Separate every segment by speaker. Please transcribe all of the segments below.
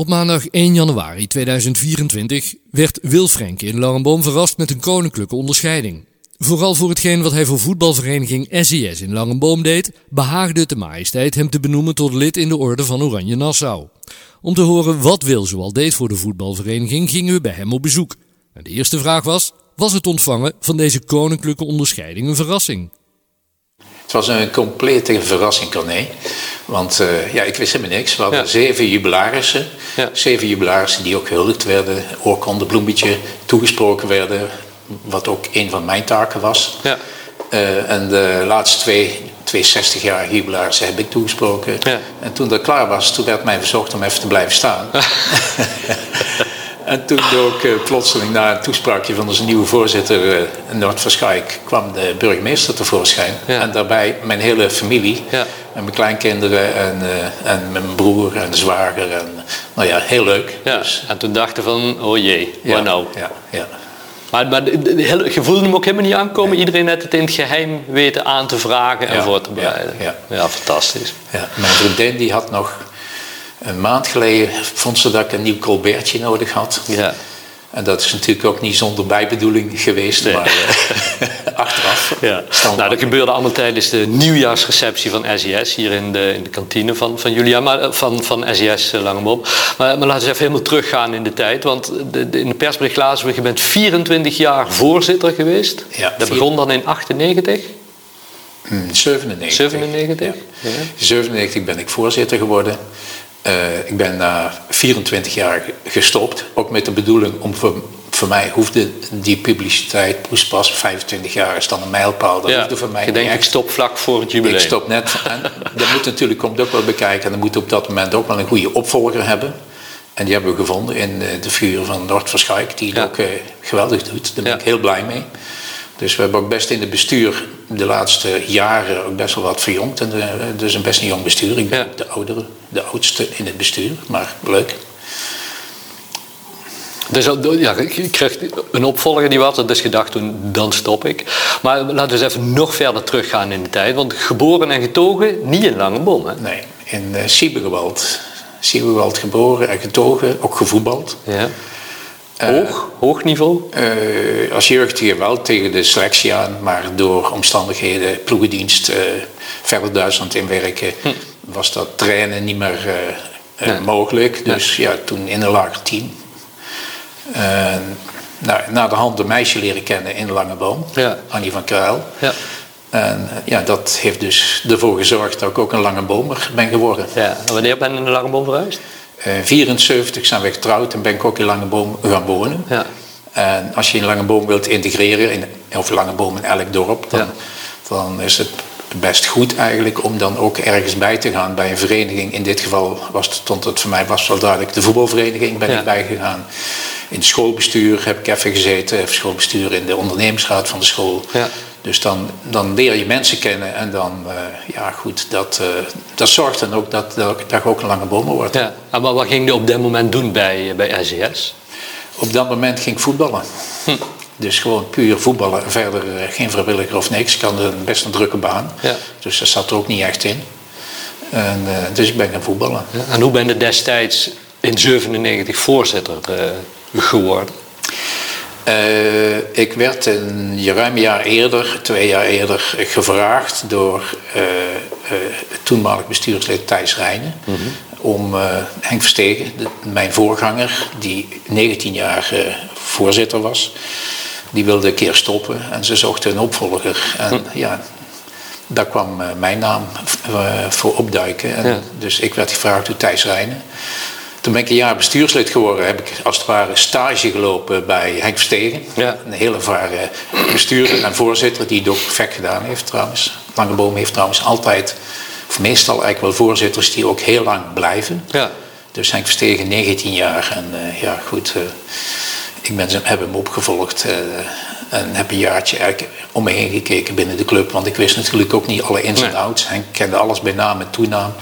Speaker 1: Op maandag 1 januari 2024 werd Wil Frenk in Langenboom verrast met een koninklijke onderscheiding. Vooral voor hetgeen wat hij voor voetbalvereniging SES in Langenboom deed, behaagde de majesteit hem te benoemen tot lid in de orde van Oranje Nassau. Om te horen wat Wil zoal deed voor de voetbalvereniging gingen we bij hem op bezoek. En de eerste vraag was, was het ontvangen van deze koninklijke onderscheiding een verrassing?
Speaker 2: Het was een complete verrassing, Corné. Want uh, ja, ik wist helemaal niks. We hadden zeven jubilarissen. Ja. Zeven jubilarissen die ook gehuldigd werden. Oorkonde, bloemetje, toegesproken werden. Wat ook een van mijn taken was. Ja. Uh, en de laatste twee, twee 60 jaar jubilarissen heb ik toegesproken. En toen dat klaar was, toen werd mij verzocht om even te blijven staan. En toen ook uh, plotseling na een toespraakje van onze nieuwe voorzitter uh, Noord Verschaik kwam de burgemeester tevoorschijn. En daarbij mijn hele familie. Ja. En mijn kleinkinderen en, uh, en mijn broer en de zwager. En, nou ja, heel leuk.
Speaker 3: Ja. Dus, en toen dachten van, oh jee, wat
Speaker 2: ja,
Speaker 3: nou?
Speaker 2: Ja, ja.
Speaker 3: Maar, maar je voelde hem ook helemaal niet aankomen. Nee. Iedereen net het in het geheim weten aan te vragen en voor te bereiden.
Speaker 2: Ja,
Speaker 3: ja. fantastisch.
Speaker 2: Ja. Mijn vriendin die had nog een maand geleden vond ze dat ik een nieuw colbertje nodig had.
Speaker 3: Ja.
Speaker 2: En dat is natuurlijk ook niet zonder bijbedoeling geweest, nee. maar uh, achteraf.
Speaker 3: Ja. Nou, dat gebeurde allemaal tijdens de nieuwjaarsreceptie van SES hier in de, in de kantine van, van Julia, maar, van, van SES uh, Langemop. Maar, maar laten we even helemaal teruggaan in de tijd, want de, de, in de persbericht lazen we, je bent 24 jaar voorzitter geweest.
Speaker 2: Ja,
Speaker 3: dat begon dan in 98?
Speaker 2: Hmm, 97.
Speaker 3: 97?
Speaker 2: Ja. Ja. 97 ben ik voorzitter geworden. Uh, ik ben na 24 jaar gestopt, ook met de bedoeling om voor, voor mij hoefde die publiciteit pas 25 jaar is dan een mijlpaal. Dat
Speaker 3: ja,
Speaker 2: hoefde voor mij
Speaker 3: je denkt, ik stop vlak voor het jubileum.
Speaker 2: Ik stop net. En dat moet natuurlijk, komt ook wel bekijken, en dan moet op dat moment ook wel een goede opvolger hebben. En die hebben we gevonden in de figuur van Noord die het ja. ook uh, geweldig doet. Daar ben ja. ik heel blij mee. Dus we hebben ook best in het bestuur de laatste jaren ook best wel wat verjongd. En het is een best een jong bestuur. Ik ben ja. de oudere, de oudste in het bestuur, maar leuk.
Speaker 3: Dus ja, ik kreeg een opvolger die was, dus gedacht toen, dan stop ik. Maar laten we eens even nog verder teruggaan in de tijd. Want geboren en getogen, niet in Langebom, hè?
Speaker 2: Nee, in uh, Siebergewald. Siebergewald geboren en getogen, ook gevoetbald.
Speaker 3: Ja. Hoog, uh, hoog niveau?
Speaker 2: Uh, als jeugdige wel tegen de selectie aan, maar door omstandigheden, ploegendienst, uh, verder Duitsland inwerken, hm. was dat trainen niet meer nee. mogelijk. Dus ja. ja. toen in een lager team. nou, na de hand een meisje leren kennen in Langeboom,
Speaker 3: ja.
Speaker 2: Annie van Kruil.
Speaker 3: Ja.
Speaker 2: En ja, dat heeft dus ervoor gezorgd dat ik ook een Langebomer ben geworden.
Speaker 3: Ja. En wanneer ben je in de Langeboom verhuisd?
Speaker 2: Uh, 74 zijn we getrouwd en ben ik ook in Langeboom gaan wonen.
Speaker 3: Ja.
Speaker 2: En als je in Langeboom wilt integreren, in, of Langeboom in elk dorp, dan, ja. dan is het best goed eigenlijk om dan ook ergens bij te gaan bij een vereniging. In dit geval was het, stond het voor mij was wel duidelijk de voetbalvereniging ben ja. ik bijgegaan. In het schoolbestuur heb ik even gezeten, schoolbestuur in de ondernemingsraad van de school.
Speaker 3: Ja.
Speaker 2: Dus dan, dan leer je mensen kennen en dan, uh, ja goed, dat, uh, dat zorgt dan ook dat, je ook een lange bomen wordt.
Speaker 3: Ja. En wat ging je op dat moment doen bij, bij SES?
Speaker 2: Op dat moment ging ik voetballen.
Speaker 3: Hm.
Speaker 2: Dus gewoon puur voetballen en verder uh, geen vrijwilliger of niks. Ik had een best een drukke baan,
Speaker 3: ja.
Speaker 2: dus dat zat er ook niet echt in. En, dus ik ben gaan voetballen.
Speaker 3: Ja. En hoe ben je destijds in 97 voorzitter geworden?
Speaker 2: Uh, ik werd een ruim een jaar eerder, twee jaar eerder, gevraagd door uh, uh, toenmalig bestuurslid Thijs Rijnen
Speaker 3: mm -hmm.
Speaker 2: om Henk Verstegen, de, mijn voorganger, die 19 jaar voorzitter was, die wilde een keer stoppen en ze zochten een opvolger. En
Speaker 3: Hm.
Speaker 2: ja, daar kwam mijn naam voor opduiken. En
Speaker 3: Ja.
Speaker 2: Dus ik werd gevraagd door Thijs Rijnen. Toen ben ik een jaar bestuurslid geworden. Heb ik als het ware stage gelopen bij Henk Verstegen.
Speaker 3: Ja.
Speaker 2: Een heel ervaren bestuurder en voorzitter die het ook perfect gedaan heeft trouwens. Langeboom heeft trouwens altijd, of meestal eigenlijk wel voorzitters die ook heel lang blijven.
Speaker 3: Ja.
Speaker 2: Dus Henk Verstegen 19 jaar. En uh, ja goed, uh, ik ben, heb hem opgevolgd. Uh, en heb een jaartje eigenlijk om me heen gekeken binnen de club. Want ik wist natuurlijk ook niet alle ins en
Speaker 3: Nee.
Speaker 2: outs. Henk kende alles bij naam en toenaam.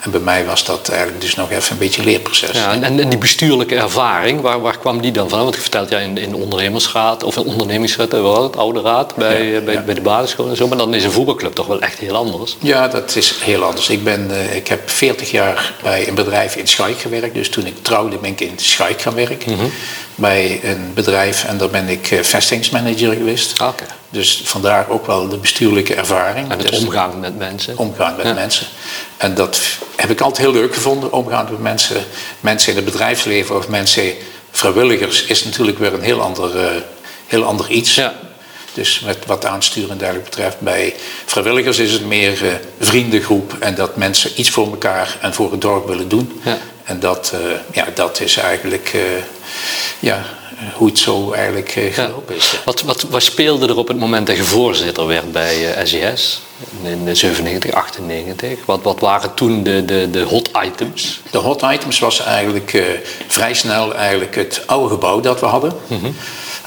Speaker 2: En bij mij was dat eigenlijk dus nog even een beetje een leerproces.
Speaker 3: Ja, en, en die bestuurlijke ervaring, waar, waar kwam die dan van? Want je vertelt ja in, in de ondernemersraad of in ondernemingsraad, het oude raad bij, ja, bij, bij, de basisschool en zo. Maar dan is een voetbalclub toch wel echt heel anders.
Speaker 2: Ja, dat is heel anders. Ik, ben, uh, ik heb 40 jaar bij een bedrijf in Schaik gewerkt. Dus toen ik trouwde ben ik in Schaik gaan werken. Mm -hmm. Bij een bedrijf en daar ben ik uh, vestingsmanager geweest.
Speaker 3: Okay.
Speaker 2: Dus vandaar ook wel de bestuurlijke ervaring.
Speaker 3: En het
Speaker 2: dus
Speaker 3: omgaan met mensen.
Speaker 2: Omgaan met ja. mensen. En dat heb ik altijd heel leuk gevonden, omgaan met mensen. Mensen in het bedrijfsleven of mensen, vrijwilligers, is natuurlijk weer een heel ander, uh, heel ander iets.
Speaker 3: Ja.
Speaker 2: Dus met wat aansturen en dergelijke betreft. Bij vrijwilligers is het meer uh, vriendengroep en dat mensen iets voor elkaar en voor het dorp willen doen.
Speaker 3: Ja.
Speaker 2: En dat, uh, ja, dat is eigenlijk ja, hoe het zo eigenlijk gelopen is. Ja.
Speaker 3: Wat, wat, wat speelde er op het moment dat je voorzitter werd bij SES? In 97, 98. Wat, wat waren toen de, de, de hot items?
Speaker 2: De hot items was eigenlijk vrij snel eigenlijk het oude gebouw dat we hadden.
Speaker 3: Mm -hmm.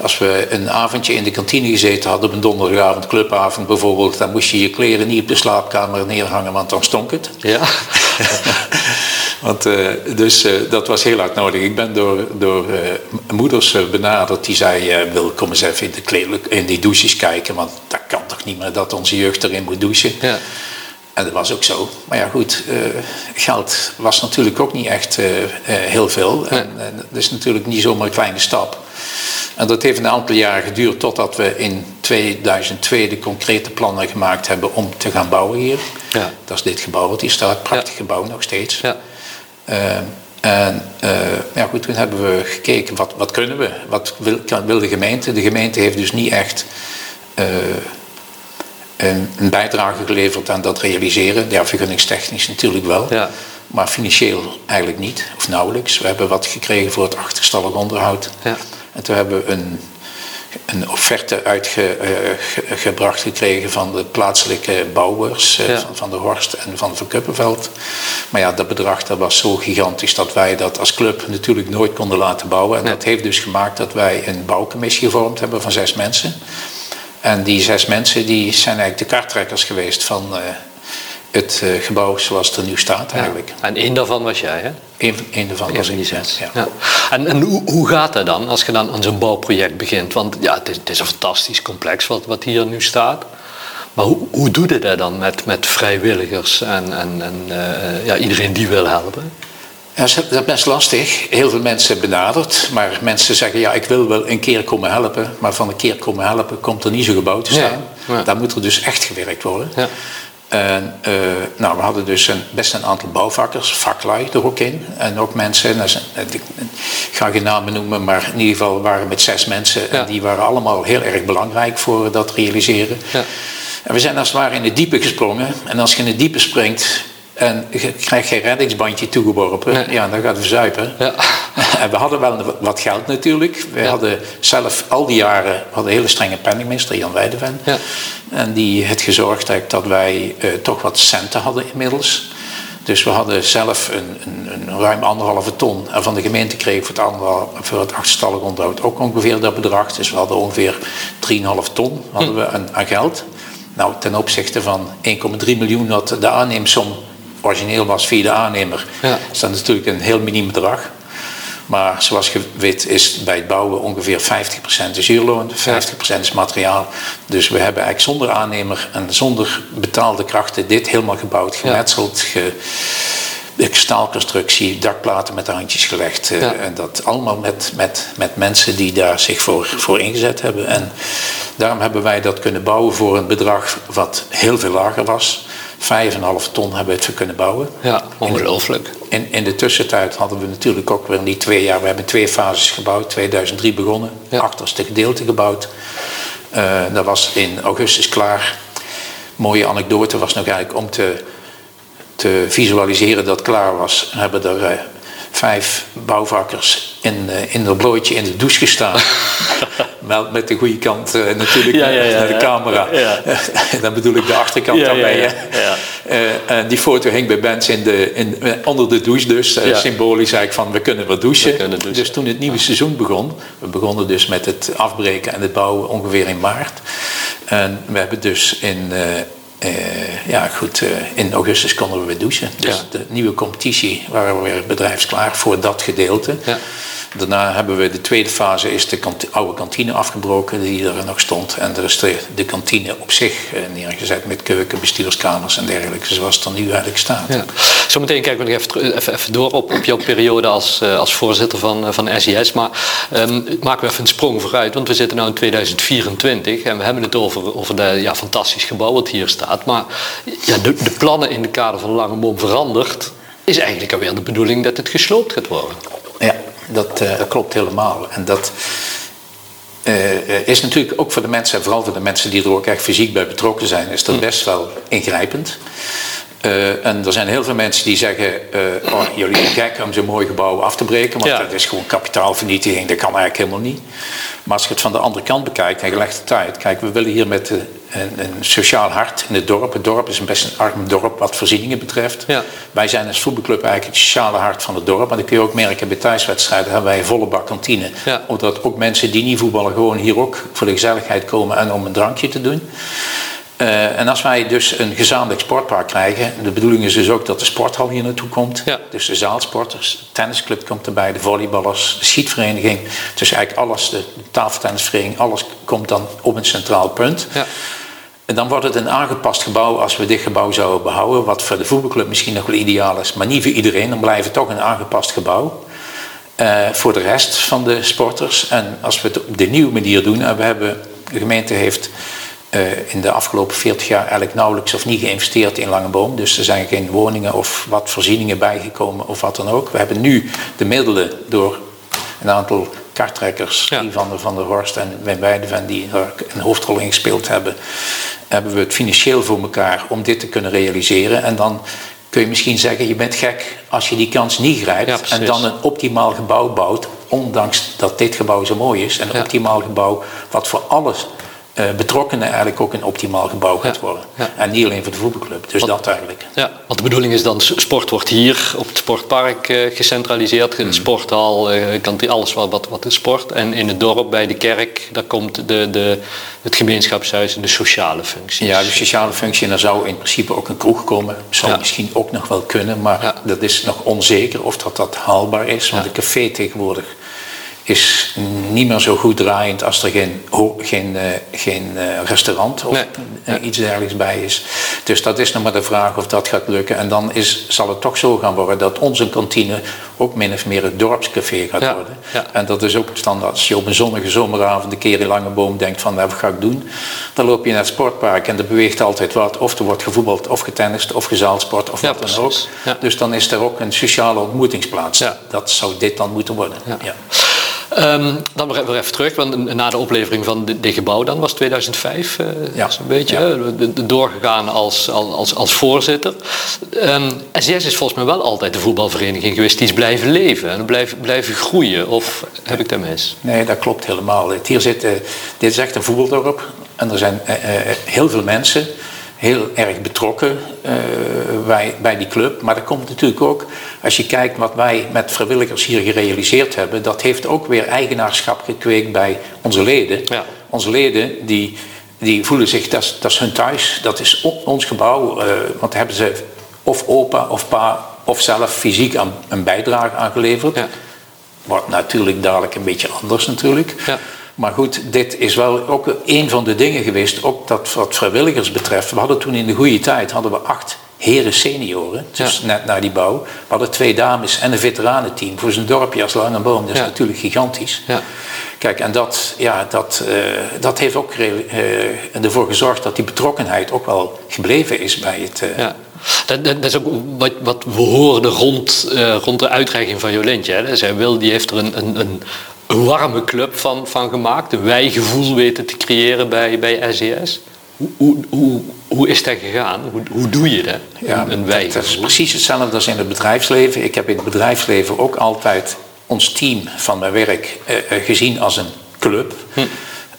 Speaker 2: Als we een avondje in de kantine gezeten hadden, op een donderdagavond, clubavond bijvoorbeeld, dan moest je je kleren niet op de slaapkamer neerhangen, want dan stonk het.
Speaker 3: Ja.
Speaker 2: want, uh, dus uh, dat was heel hard nodig. Ik ben door, door uh, moeders benaderd die zei, wil kom eens even in, de in die douches kijken, want dat kan toch niet meer dat onze jeugd erin moet douchen.
Speaker 3: Ja.
Speaker 2: En dat was ook zo. Maar ja, goed, geld was natuurlijk ook niet echt heel veel.
Speaker 3: Nee.
Speaker 2: En, en dat is natuurlijk niet zomaar een kleine stap. En dat heeft een aantal jaren geduurd totdat we in 2002 de concrete plannen gemaakt hebben om te gaan bouwen hier.
Speaker 3: Ja.
Speaker 2: Dat is dit gebouw wat hier staat, prachtig ja. gebouw nog steeds.
Speaker 3: Ja.
Speaker 2: en ja, goed, toen hebben we gekeken, wat, wat kunnen we? Wat wil, kan, wil de gemeente? De gemeente heeft dus niet echt een, een, bijdrage geleverd aan dat realiseren. Ja, vergunningstechnisch natuurlijk wel.
Speaker 3: Ja.
Speaker 2: Maar financieel eigenlijk niet, of nauwelijks. We hebben wat gekregen voor het achterstallig onderhoud.
Speaker 3: Ja.
Speaker 2: En toen hebben we een, een offerte uitgebracht uh, gekregen van de plaatselijke bouwers,
Speaker 3: Ja.
Speaker 2: van, van de Horst en van Van Kuppenveld. Maar ja, dat bedrag dat was zo gigantisch dat wij dat als club natuurlijk nooit konden laten bouwen. En
Speaker 3: Nee.
Speaker 2: dat heeft dus gemaakt dat wij een bouwcommissie gevormd hebben van zes mensen. En die zes mensen die zijn eigenlijk de karttrekkers geweest van uh, het uh, gebouw zoals het er nu staat eigenlijk.
Speaker 3: Ja. En één daarvan was jij, hè?
Speaker 2: Eén een daarvan
Speaker 3: Eén
Speaker 2: was ik. Ja.
Speaker 3: Ja. En, en hoe, hoe gaat dat dan als je dan aan zo'n bouwproject begint? Want ja, het is, het is een fantastisch complex wat, wat hier nu staat. Maar hoe, hoe doe je dat dan met, met vrijwilligers en, en, en uh, ja, iedereen die wil helpen?
Speaker 2: Ja, dat is best lastig. Heel veel mensen benaderd, maar mensen zeggen ja, ik wil wel een keer komen helpen, maar van een keer komen helpen komt er niet zo'n gebouw te staan.
Speaker 3: Ja, ja.
Speaker 2: Daar moet er dus echt gewerkt worden. En, uh, nou, we hadden dus een, best een aantal bouwvakkers, vaklui er ook in. En ook mensen, ik ga geen namen noemen, maar in ieder geval waren met zes mensen.
Speaker 3: Ja.
Speaker 2: En die waren allemaal heel erg belangrijk voor dat realiseren.
Speaker 3: Ja.
Speaker 2: En we zijn als het ware in het diepe gesprongen. En als je in het diepe springt en je krijgt geen reddingsbandje toegeworpen,
Speaker 3: Nee.
Speaker 2: ja, dan gaat het verzuipen.
Speaker 3: Ja.
Speaker 2: En we hadden wel wat geld natuurlijk. We
Speaker 3: Ja.
Speaker 2: hadden zelf al die jaren we hadden een hele strenge penningmeester, Jan Weideven.
Speaker 3: Ja.
Speaker 2: En die heeft gezorgd eigenlijk dat wij uh, toch wat centen hadden inmiddels. Dus we hadden zelf een, een, een ruim anderhalve ton. En van de gemeente kreeg ik voor het, voor het achterstallig onderhoud ook ongeveer dat bedrag. Dus we hadden ongeveer 3,5 ton hadden we aan, aan geld. Nou, ten opzichte van 1,3 miljoen dat de aanneemsom origineel was via de aannemer,
Speaker 3: Ja.
Speaker 2: is dat natuurlijk een heel miniem bedrag. Maar zoals je weet is bij het bouwen ongeveer 50% is huurloon, 50% is materiaal. Dus we hebben eigenlijk zonder aannemer en zonder betaalde krachten dit helemaal gebouwd, gemetseld, ge, staalconstructie, dakplaten met de handjes gelegd. eh,
Speaker 3: Ja.
Speaker 2: En dat allemaal met, met, met mensen die daar zich voor, voor ingezet hebben. En daarom hebben wij dat kunnen bouwen voor een bedrag wat heel veel lager was. 5,5 ton hebben we het kunnen bouwen.
Speaker 3: Ja, ongelooflijk.
Speaker 2: In, in de tussentijd hadden we natuurlijk ook weer die twee jaar, we hebben twee fases gebouwd, 2003 begonnen,
Speaker 3: Ja.
Speaker 2: achterste gedeelte gebouwd. Uh, dat was in augustus klaar. Mooie anekdote was nog eigenlijk om te, te visualiseren dat het klaar was, hebben er uh, vijf bouwvakkers in, uh, in een blootje in de douche gestaan. Wel met de goede kant uh, natuurlijk
Speaker 3: Ja, ja, ja,
Speaker 2: naar de camera.
Speaker 3: Ja.
Speaker 2: Dan bedoel ik de achterkant daarbij. en die foto hing bij Benz in de, in, onder de douche dus. Symbolisch eigenlijk van we kunnen wat douchen.
Speaker 3: We kunnen douchen.
Speaker 2: Dus toen het nieuwe seizoen begon. We begonnen dus met het afbreken en het bouwen ongeveer in maart. En we hebben dus in, uh, ja, goed, in augustus konden we weer douchen. Dus de nieuwe competitie waren we weer bedrijfsklaar voor dat gedeelte. Ja. Daarna hebben we de tweede fase, is de oude kantine afgebroken die er nog stond. En er is de, kantine op zich eh, neergezet met keuken, bestuurskamers en dergelijke, zoals het er nu eigenlijk staat. Ja.
Speaker 3: Zometeen kijken we nog even, even, even, door op, op jouw periode als, eh, als voorzitter van, eh, van SES. Maar um, maken we even een sprong vooruit, want we zitten nu in 2024 en we hebben het over, over de ja, fantastisch gebouw wat hier staat. Maar ja, de, plannen in de kader van Langebom veranderd, is eigenlijk alweer de bedoeling dat het gesloopt gaat worden.
Speaker 2: Ja, dat, uh, klopt helemaal. En dat uh, is natuurlijk ook voor de mensen, en vooral voor de mensen die er ook echt fysiek bij betrokken zijn, is dat hm. best wel ingrijpend. Uh, en er zijn heel veel mensen die zeggen: uh, oh, jullie zijn gek om zo'n mooi gebouw af te breken, want dat is gewoon kapitaalvernietiging, dat kan eigenlijk helemaal niet. Maar als je het van de andere kant bekijkt en tijd, kijk, we willen hier met een, een, sociaal hart in het dorp. Het dorp is een best een arm dorp wat voorzieningen betreft. Ja. Wij zijn als voetbalclub eigenlijk het sociale hart van het dorp. Maar dat kun je ook merken bij thuiswedstrijden hebben wij een volle bak kantine. Ja. Omdat ook mensen die niet voetballen gewoon hier ook voor de gezelligheid komen en om een drankje te doen. Uh, en als wij dus een gezamenlijk sportpark krijgen, de bedoeling is dus ook dat de sporthal hier naartoe komt. Ja. Dus de zaalsporters, de tennisclub komt erbij, de volleyballers, de schietvereniging. Dus eigenlijk alles, de tafeltennisvereniging, alles komt dan op een centraal punt. Ja. En dan wordt het een aangepast gebouw als we dit gebouw zouden behouden, wat voor de voetbalclub misschien nog wel ideaal is, maar niet voor iedereen. Dan blijft het toch een aangepast gebouw. Uh, voor de rest van de sporters. En als we het op de nieuwe manier doen, en we hebben, de gemeente heeft in de afgelopen 40 jaar eigenlijk nauwelijks of niet geïnvesteerd in Langeboom. Dus er zijn geen woningen of wat voorzieningen bijgekomen of wat dan ook. We hebben nu de middelen door een aantal kartrekkers, ja. van der, van der Horst en Wim Weideven, die er een hoofdrol in gespeeld hebben, hebben we het financieel voor elkaar om dit te kunnen realiseren. En dan kun je misschien zeggen, je bent gek als je die kans niet grijpt en dan een optimaal gebouw bouwt, ondanks dat dit gebouw zo mooi is. Een optimaal gebouw wat voor alles uh, betrokkenen eigenlijk ook een optimaal gebouw gaat worden. En niet alleen voor de voetbalclub. Dus dat eigenlijk.
Speaker 3: Ja, want de bedoeling is dan, sport wordt hier op het sportpark uh, gecentraliseerd. De hmm. sporthal, uh, alles wat, wat, wat is sport. En in het dorp bij de kerk, daar komt de, de, het gemeenschapshuis en de sociale functie.
Speaker 2: Ja, de sociale functie. En daar zou in principe ook een kroeg komen. Zou misschien ook nog wel kunnen. Maar dat is nog onzeker of dat, dat haalbaar is. Want een café tegenwoordig is niet meer zo goed draaiend als er geen, geen, uh, geen uh, restaurant of nee. iets dergelijks bij is. Dus dat is nog maar de vraag of dat gaat lukken. En dan is, zal het toch zo gaan worden dat onze kantine ook min of meer het dorpscafé gaat worden. Ja. En dat is ook standaard. Als je op een zonnige zomeravond een keer in Langeboom denkt van nou, wat ga ik doen? Dan loop je naar het sportpark en er beweegt altijd wat. Of er wordt gevoetbald of getennist of gezaalsport of wat dan ook. Dus dan is er ook een sociale ontmoetingsplaats. Dat zou dit dan moeten worden. Ja.
Speaker 3: Um, dan weer even terug, want na de oplevering van dit gebouw dan was 2005 uh, eh, ja. zo'n beetje ja. doorgegaan als, als, als voorzitter. Um, ehm, SES is volgens mij wel altijd de voetbalvereniging geweest die is blijven leven en blijven, blijven groeien. Of heb ik dat mis?
Speaker 2: Nee, dat klopt helemaal. Hier zit, uh, dit is echt een voetbaldorp en er zijn uh, heel veel mensen heel erg betrokken uh, bij, bij die club. Maar dat komt natuurlijk ook, als je kijkt wat wij met vrijwilligers hier gerealiseerd hebben, dat heeft ook weer eigenaarschap gekweekt bij onze leden. Ja. Onze leden die, die voelen zich, dat is, dat is hun thuis, dat is op ons gebouw. Uh, want hebben ze of opa of pa of zelf fysiek aan, een bijdrage aangeleverd. Ja. Wordt natuurlijk dadelijk een beetje anders natuurlijk. Ja. Maar goed, dit is wel ook een van de dingen geweest, ook dat wat vrijwilligers betreft. We hadden toen in de goede tijd hadden we acht heren senioren, dus net na die bouw. We hadden twee dames en een veteranenteam voor zo'n dorpje als Langenboom. Dat is natuurlijk gigantisch. Ja. Kijk, en dat, ja, dat, uh, dat heeft ook uh, ervoor gezorgd dat die betrokkenheid ook wel gebleven is bij het... Uh, ja.
Speaker 3: Dat, dat, is ook wat, wat we hoorden rond, rond de uitreiking van Jolentje. Hè. Zij wil, die heeft er een, een, een een warme club van, van gemaakt. Een wijgevoel weten te creëren bij, bij SES. Hoe, hoe, hoe, hoe is dat gegaan? Hoe, hoe doe je dat?
Speaker 2: Ja, een dat is precies hetzelfde als in het bedrijfsleven. Ik heb in het bedrijfsleven ook altijd ons team van mijn werk eh, eh gezien als een club. Hm.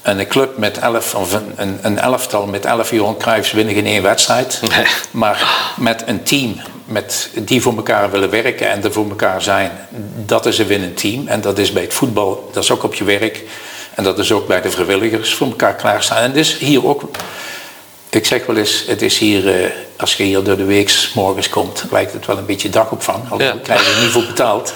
Speaker 2: En een club met elf, of een, een, een elftal met elf Johan Cruijffs winnen geen één wedstrijd. Nee. Maar met een team met, die voor elkaar willen werken en er voor elkaar zijn, dat is een winnend team. En dat is bij het voetbal, dat is ook op je werk. En dat is ook bij de vrijwilligers voor elkaar klaarstaan. En dus hier ook Ik zeg wel eens, het is hier, als je hier door de week morgens komt, lijkt het wel een beetje dagopvang. Al ja. krijgen we niet voor betaald.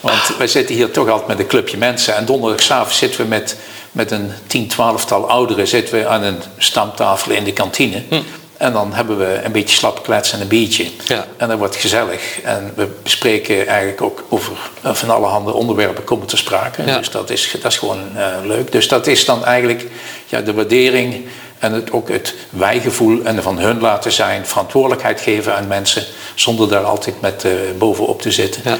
Speaker 2: Want wij zitten hier toch altijd met een clubje mensen. En donderdagavond zitten we met, met een tien, twaalftal ouderen zitten we aan een stamtafel in de kantine. Hm. En dan hebben we een beetje slap kletsen en een biertje. Ja. En dat wordt gezellig. En we bespreken eigenlijk ook over van allerhande onderwerpen komen te sprake. Dus dat is, dat is gewoon uh, leuk. Dus dat is dan eigenlijk ja, de waardering en het, ook het wijgevoel en van hun laten zijn, verantwoordelijkheid geven aan mensen, zonder daar altijd met uh, bovenop te zitten. Ja.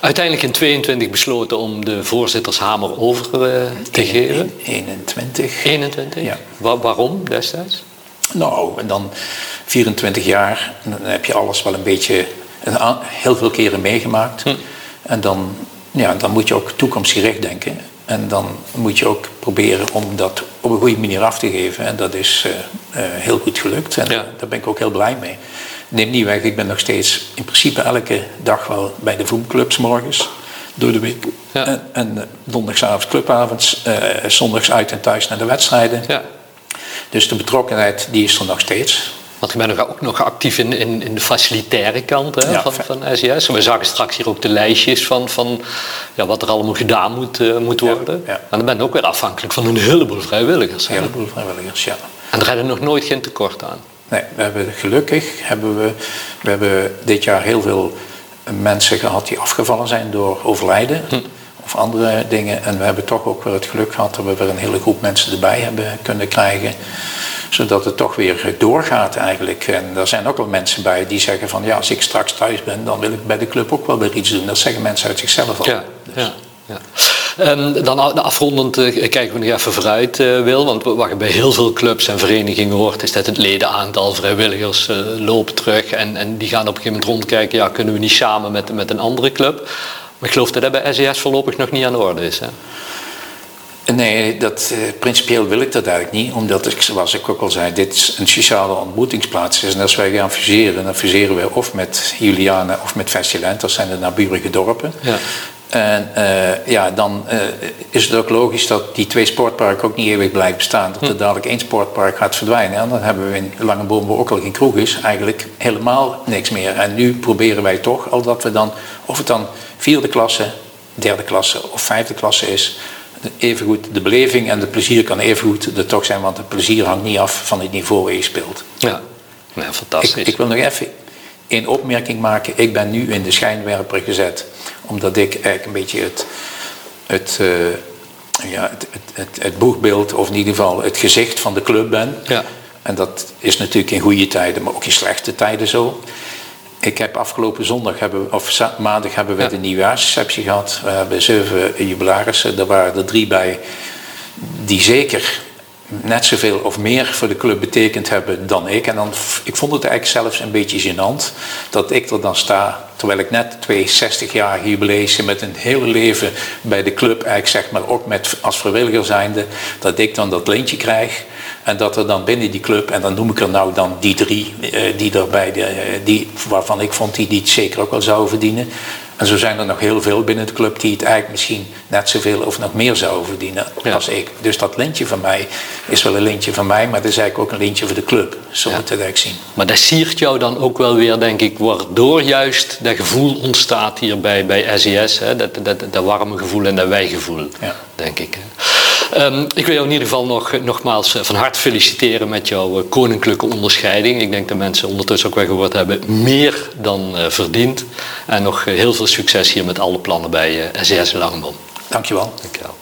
Speaker 3: Uiteindelijk in 22 besloten om de voorzittershamer over uh, te geven.
Speaker 2: 21.
Speaker 3: 21? Ja. waarom destijds?
Speaker 2: Nou, en dan 24 jaar, dan heb je alles wel een beetje, heel veel keren meegemaakt. Hm. En dan, ja, dan moet je ook toekomstgericht denken. En dan moet je ook proberen om dat op een goede manier af te geven. En dat is uh, uh, heel goed gelukt. En daar ben ik ook heel blij mee. Neem niet weg, ik ben nog steeds in principe elke dag wel bij de voetbalclubs morgens. Door de week. Ja. En, en uh, donderdagavond clubavonds, zondags uit en thuis naar de wedstrijden. Ja. Dus de betrokkenheid die is er nog steeds.
Speaker 3: Want je bent ook nog actief in, in, in de facilitaire kant hè, van, van SES. We zagen straks hier ook de lijstjes van, van ja, wat er allemaal gedaan moet, uh, moet worden. Ja, En dan ben je ook weer afhankelijk van een heleboel vrijwilligers.
Speaker 2: Een heleboel vrijwilligers, ja.
Speaker 3: En daar hebben we nog nooit geen tekort aan.
Speaker 2: Nee, we hebben gelukkig hebben we, we hebben dit jaar heel veel mensen gehad die afgevallen zijn door overlijden. Hm. Of andere dingen. En we hebben toch ook weer het geluk gehad dat we weer een hele groep mensen erbij hebben kunnen krijgen zodat het toch weer doorgaat eigenlijk. En er zijn ook wel mensen bij die zeggen van ja, als ik straks thuis ben, dan wil ik bij de club ook wel weer iets doen. Dat zeggen mensen uit zichzelf al.
Speaker 3: Ja, dus. ja. Ja. Um, dan afrondend uh, kijken we nog even vooruit, uh, Wil. Want wat je bij heel veel clubs en verenigingen hoort, is dat het ledenaantal vrijwilligers uh, lopen terug. En, en die gaan op een gegeven moment rondkijken, ja, kunnen we niet samen met, met een andere club. Maar ik geloof dat dat bij SES voorlopig nog niet aan de orde is. Hè?
Speaker 2: Nee, dat, uh, principieel wil ik dat eigenlijk niet. Omdat, ik, zoals ik ook al zei, dit een sociale ontmoetingsplaats is. En als wij gaan fuseren, dan fuseren we of met Juliana of met Vestilent. Dat zijn de naburige dorpen. Ja. En uh, ja, dan uh, is het ook logisch dat die twee sportparken ook niet eeuwig blijven bestaan. Dat er hm. dadelijk één sportpark gaat verdwijnen. En dan hebben we in Langeboom, waar ook al geen kroeg is, eigenlijk helemaal niks meer. En nu proberen wij toch, al dat we dan, of het dan vierde klasse, derde klasse of vijfde klasse is, evengoed de beleving en het plezier kan evengoed er toch zijn, want het plezier hangt niet af van het niveau waar je speelt.
Speaker 3: Ja, ja fantastisch.
Speaker 2: Ik, ik wil nog even een opmerking maken. Ik ben nu in de schijnwerper gezet, omdat ik eigenlijk een beetje het, het, uh, ja, het, het, het, boegbeeld, of in ieder geval het gezicht van de club ben. Ja. En dat is natuurlijk in goede tijden, maar ook in slechte tijden zo. Ik heb afgelopen zondag, hebben, of maandag, hebben we ja. de nieuwjaarsreceptie gehad. We hebben zeven jubilarissen. Er waren er drie bij die zeker net zoveel of meer voor de club betekend hebben dan ik. En dan, ik vond het eigenlijk zelfs een beetje gênant dat ik er dan sta, terwijl ik net 62 jaar jubileum met een hele leven bij de club, eigenlijk zeg maar ook met, als vrijwilliger zijnde, dat ik dan dat leentje krijg. En dat er dan binnen die club, en dan noem ik er nou dan die drie, eh, die erbij, de, eh, die, waarvan ik vond die, die het zeker ook wel zouden verdienen. En zo zijn er nog heel veel binnen de club die het eigenlijk misschien net zoveel of nog meer zouden verdienen als ik. Dus dat lintje van mij is wel een lintje van mij, maar het is eigenlijk ook een lintje voor de club. Zo moet het eigenlijk zien.
Speaker 3: Maar dat siert jou dan ook wel weer, denk ik, waardoor juist dat gevoel ontstaat hier bij, bij SES. Hè? Dat, dat, dat warme gevoel en dat wijgevoel, ja. denk ik. Um, ik wil jou in ieder geval nog, nogmaals eh, van harte feliciteren met jouw eh, koninklijke onderscheiding. Ik denk dat mensen ondertussen ook wel gehoord hebben, meer dan uh, verdiend. En nog heel veel succes hier met alle plannen bij uh, SES Langenboom.
Speaker 2: Dankjewel.
Speaker 3: Dankjewel.